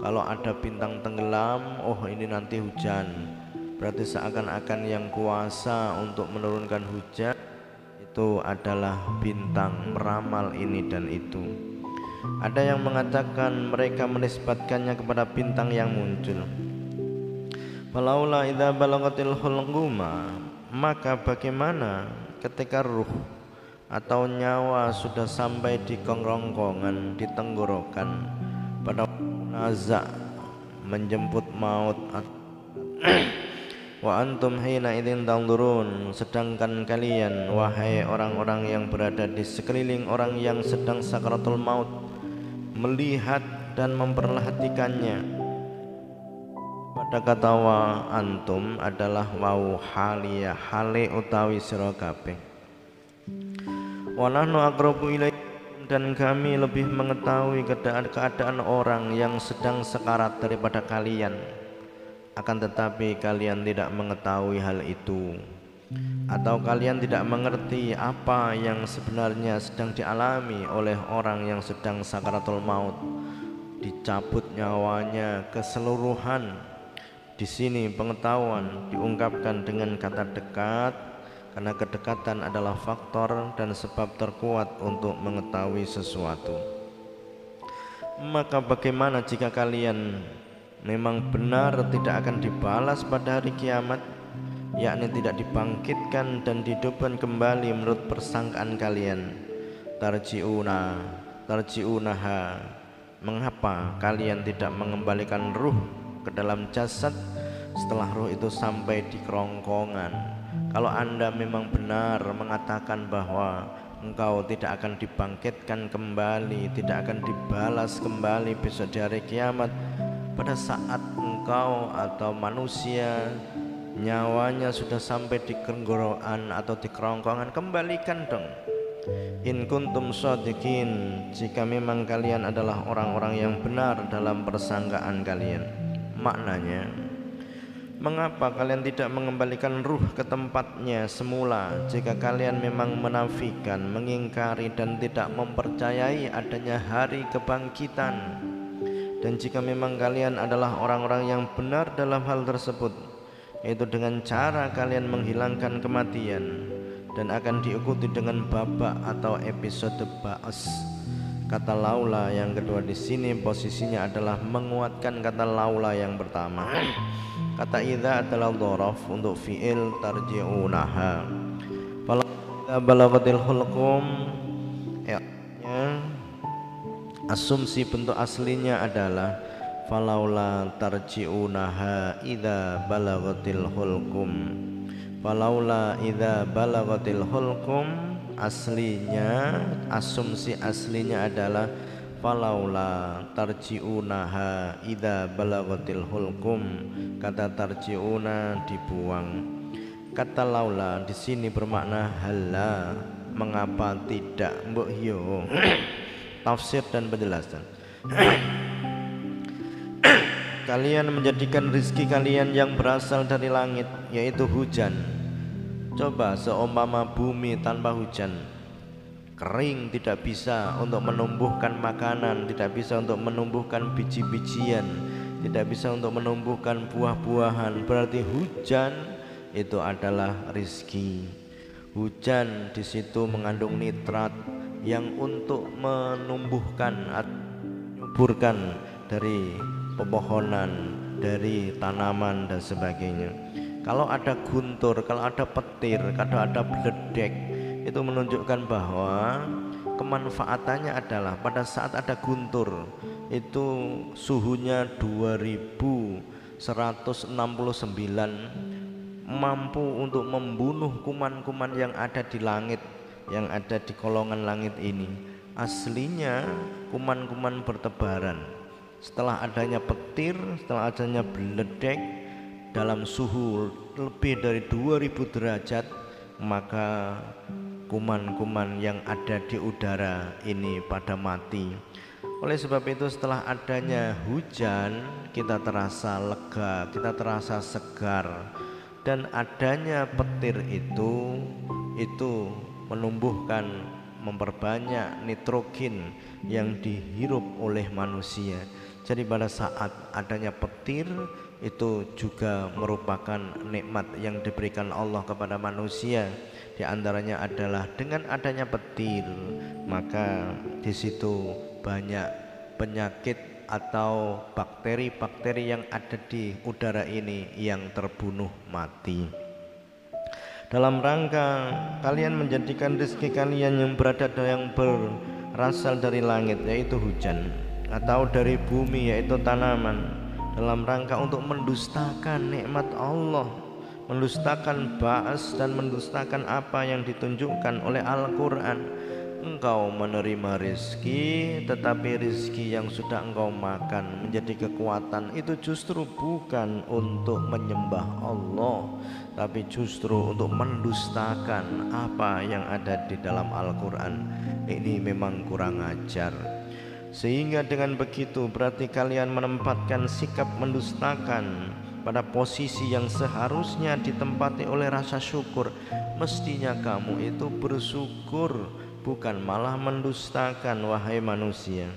kalau ada bintang tenggelam oh ini nanti hujan. Berarti seakan-akan yang kuasa untuk menurunkan hujan itu adalah bintang meramal ini dan itu. Ada yang mengatakan mereka menisbatkannya kepada bintang yang muncul. Idza balagatil hulquma maka bagaimana ketika ruh atau nyawa sudah sampai di kerongkongan di tenggorokan? Pada nazak menjemput maut wa antum hina idzin tanzurun sedangkan kalian wahai orang-orang yang berada di sekeliling orang yang sedang sakaratul maut melihat dan memperhatikannya. Pada kata wa antum adalah wau halia hale utawi sira kabeh. Wa nahnu aqrabu dan kami lebih mengetahui keadaan, keadaan orang yang sedang sekarat daripada kalian. Akan tetapi kalian tidak mengetahui hal itu. Atau kalian tidak mengerti apa yang sebenarnya sedang dialami oleh orang yang sedang sakaratul maut. Dicabut nyawanya keseluruhan. Di sini pengetahuan diungkapkan dengan kata dekat karena kedekatan adalah faktor dan sebab terkuat untuk mengetahui sesuatu. Maka bagaimana jika kalian memang benar tidak akan dibalas pada hari kiamat yakni tidak dibangkitkan dan dihidupkan kembali menurut persangkaan kalian? Tarjiuna tarjiunaha. Mengapa kalian tidak mengembalikan ruh ke dalam jasad setelah roh itu sampai di kerongkongan kalau anda memang benar mengatakan bahwa engkau tidak akan dibangkitkan kembali tidak akan dibalas kembali besok di hari kiamat pada saat engkau atau manusia nyawanya sudah sampai di kerongkongan atau di kerongkongan kembalikan dong. In kuntum sadiqin jika memang kalian adalah orang-orang yang benar dalam persangkaan kalian. Maknanya Mengapa kalian tidak mengembalikan ruh ke tempatnya semula jika kalian memang menafikan, mengingkari dan tidak mempercayai adanya hari kebangkitan? Dan jika memang kalian adalah orang-orang yang benar dalam hal tersebut, yaitu dengan cara kalian menghilangkan kematian dan akan diikuti dengan babak atau episode ba'as Kata laula yang kedua di sini posisinya adalah menguatkan kata laula yang pertama. Kata idza adalah dhorof untuk fiil tarji'unaha. Fala balagatil hulqum ya, asumsi bentuk aslinya adalah falaula tarji'unaha idza balagatil hulqum. Falaula idza balagatil hulqum aslinya asumsi aslinya adalah falaula tarjiunaha idza balagatil hulkum kata tarjiuna dibuang. Kata laula di sini bermakna hala mengapa tidak mbok yo tafsir dan penjelasan. Kalian menjadikan rizki kalian yang berasal dari langit yaitu hujan Coba seumpama bumi tanpa hujan. Kering tidak bisa untuk menumbuhkan makanan Tidak bisa untuk menumbuhkan biji-bijian Tidak bisa untuk menumbuhkan buah-buahan. Berarti hujan itu adalah rizki. Hujan di situ mengandung nitrat Yang untuk menumbuhkan Menyuburkan dari pepohonan Dari tanaman dan sebagainya kalau ada guntur, kalau ada petir, kalau ada beledek itu menunjukkan bahwa kemanfaatannya adalah pada saat ada guntur itu suhunya 2169 mampu untuk membunuh kuman-kuman yang ada di langit yang ada di kolongan langit ini. Aslinya kuman-kuman bertebaran. Setelah adanya petir setelah adanya beledek dalam suhu lebih dari 2000 derajat maka kuman-kuman yang ada di udara ini pada mati oleh sebab itu setelah adanya hujan kita terasa lega kita terasa segar dan adanya petir itu itu menumbuhkan memperbanyak nitrogen yang dihirup oleh manusia. Jadi pada saat adanya petir itu juga merupakan nikmat yang diberikan Allah kepada manusia. Di antaranya adalah dengan adanya petir, maka di situ banyak penyakit atau bakteri-bakteri yang ada di udara ini yang terbunuh mati. Dalam rangka kalian menjadikan rezeki kalian yang berada yang berasal dari langit yaitu hujan atau dari bumi yaitu tanaman dalam rangka untuk mendustakan nikmat Allah mendustakan ba'as dan mendustakan apa yang ditunjukkan oleh Al-Quran. Engkau menerima rizki tetapi rizki yang sudah engkau makan menjadi kekuatan itu justru bukan untuk menyembah Allah tapi justru untuk mendustakan apa yang ada di dalam Al-Quran. Ini memang kurang ajar sehingga dengan begitu berarti kalian menempatkan sikap mendustakan pada posisi yang seharusnya ditempati oleh rasa syukur. Mestinya kamu itu bersyukur bukan malah mendustakan wahai manusia.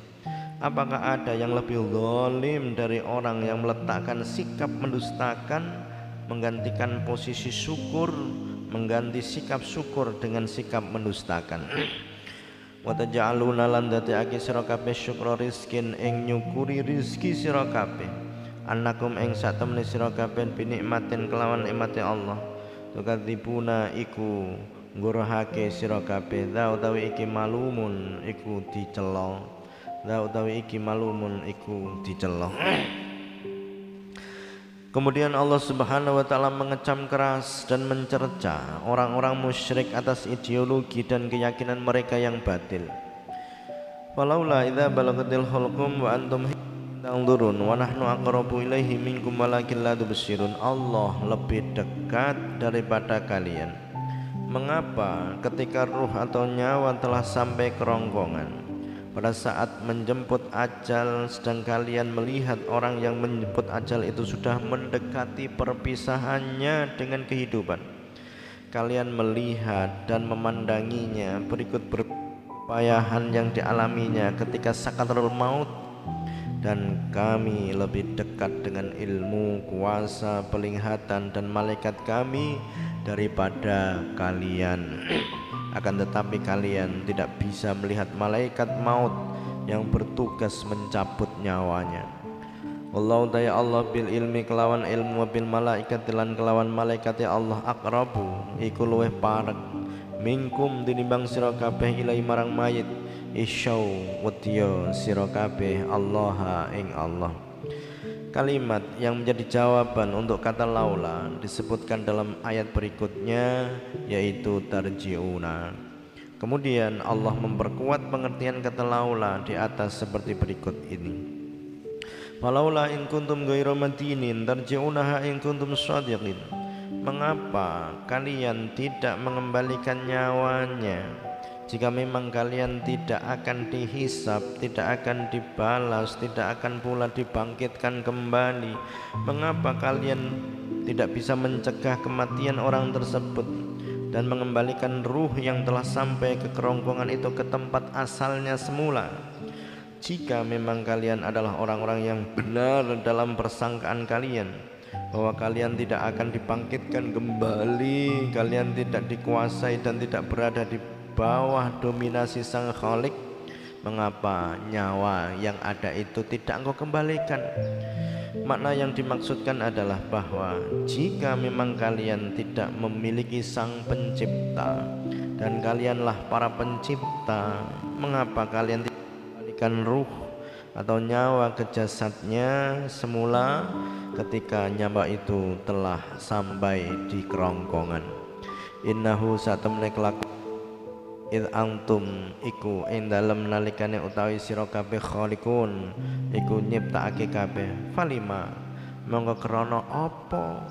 Apakah ada yang lebih zalim dari orang yang meletakkan sikap mendustakan menggantikan posisi syukur mengganti sikap syukur dengan sikap mendustakan wa taj'aluna lan dadiake sira kabeh syukra rizkin ing nyukuri rizki sira kabeh. Annakum ing sak kabeh binikmatin kelawan nikmate Allah. Tukadzibuna iku ngurahake sira kabeh. Za utawi iki malumun iku dicela za utawi iki malumun iku dicela Kemudian Allah Subhanahu wa taala mengecam keras dan mencerca orang-orang musyrik atas ideologi dan keyakinan mereka yang batil. Falaula idza balagatil hulqum wa antum tanzurun wa nahnu aqrabu ilaihi minkum walakin la tubsirun. Allah lebih dekat daripada kalian. Mengapa ketika ruh atau nyawa telah sampai kerongkongan pada saat menjemput ajal sedang kalian melihat orang yang menjemput ajal itu sudah mendekati perpisahannya dengan kehidupan. Kalian melihat dan memandanginya berikut berpayahan yang dialaminya ketika sakatul maut. Dan kami lebih dekat dengan ilmu kuasa penglihatan dan malaikat kami daripada kalian akan tetapi kalian tidak bisa melihat malaikat maut yang bertugas mencabut nyawanya. Allah daya Allah bil ilmi kelawan ilmu bil malaikat lan kelawan malaikat ya Allah akrabu iku luweh parek. Minkum dinimbang sira kabeh marang mayit. Isyau wedya sira kabeh Allah ing Allah Kalimat yang menjadi jawaban untuk kata laula disebutkan dalam ayat berikutnya yaitu tarjiuna. Kemudian Allah memperkuat pengertian kata laula di atas seperti berikut ini. Falaula in kuntum ghairu madinin tarji'unaha in kuntum shadiqin. Mengapa kalian tidak mengembalikan nyawanya? Jika memang kalian tidak akan dihisap, tidak akan dibalas, tidak akan pula dibangkitkan kembali, mengapa kalian tidak bisa mencegah kematian orang tersebut dan mengembalikan ruh yang telah sampai ke kerongkongan itu ke tempat asalnya semula? Jika memang kalian adalah orang-orang yang benar dalam persangkaan kalian, bahwa kalian tidak akan dibangkitkan kembali, kalian tidak dikuasai dan tidak berada di bawah dominasi sang khalik mengapa nyawa yang ada itu tidak engkau kembalikan? Makna yang dimaksudkan adalah bahwa jika memang kalian tidak memiliki sang pencipta dan kalianlah para pencipta mengapa kalian tidak kembalikan ruh atau nyawa ke jasadnya semula ketika nyawa itu telah sampai di kerongkongan? Innahu satamne kelakuan id antum iku ing dalem nalikane utawi sira kabeh khaliqun iku nyiptakake kabeh. Falima monggo krana apa?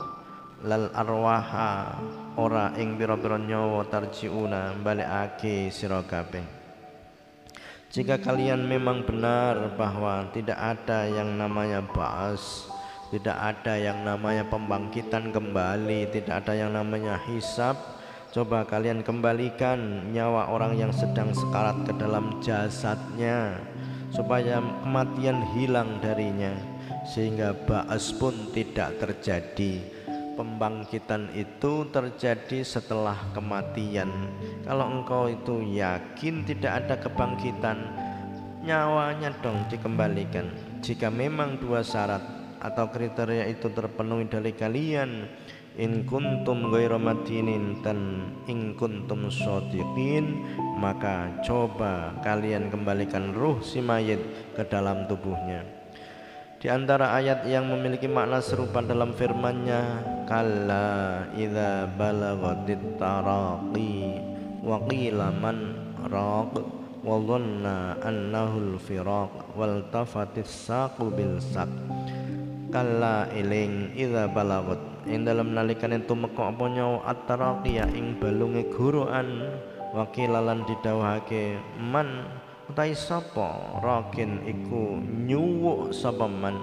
Lal arwaha ora ing pira-pira nyawa tarjiuna balekake sira kabeh. Jika kalian memang benar bahwa tidak ada yang namanya ba'as tidak ada yang namanya pembangkitan kembali tidak ada yang namanya hisab Coba kalian kembalikan nyawa orang yang sedang sekarat ke dalam jasadnya supaya kematian hilang darinya sehingga ba'as pun tidak terjadi. Pembangkitan itu terjadi setelah kematian. Kalau engkau itu yakin tidak ada kebangkitan nyawanya dong dikembalikan. Jika memang dua syarat atau kriteria itu terpenuhi dari kalian in kuntum ghairu madinin dan in kuntum shodiqin maka coba kalian kembalikan ruh si mayit ke dalam tubuhnya. Di antara ayat yang memiliki makna serupa dalam firman-Nya kalla idza balagatit taraqi wa qila man raq wa dhanna annahu al-firaq wal tafatis saqu bil saq. Kalla iling idza balagat ing dalam nalikan itu mekok apa nyawa at-taraqiyah ing balunge guruan wakilalan didhawuhake man utai sapa? Rakin iku nyuwuk sapa man?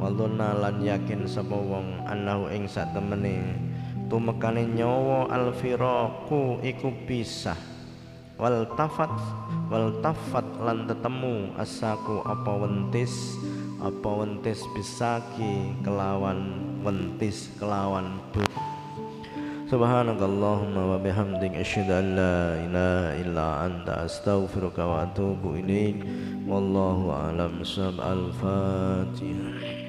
Waluna lan yakin sapa wong anahu ing sak temene tumekane nyawa alfiraku iku pisah. Wal tafat wal tafat lan tetemu asaku apa wentis apa wentis bisaki kelawan wentis kelawan but Subhanakallahumma wa bihamdik asyhadu an la ilaha illa anta astaghfiruka wa atubu ilaik wallahu alam. Sab al-fatihah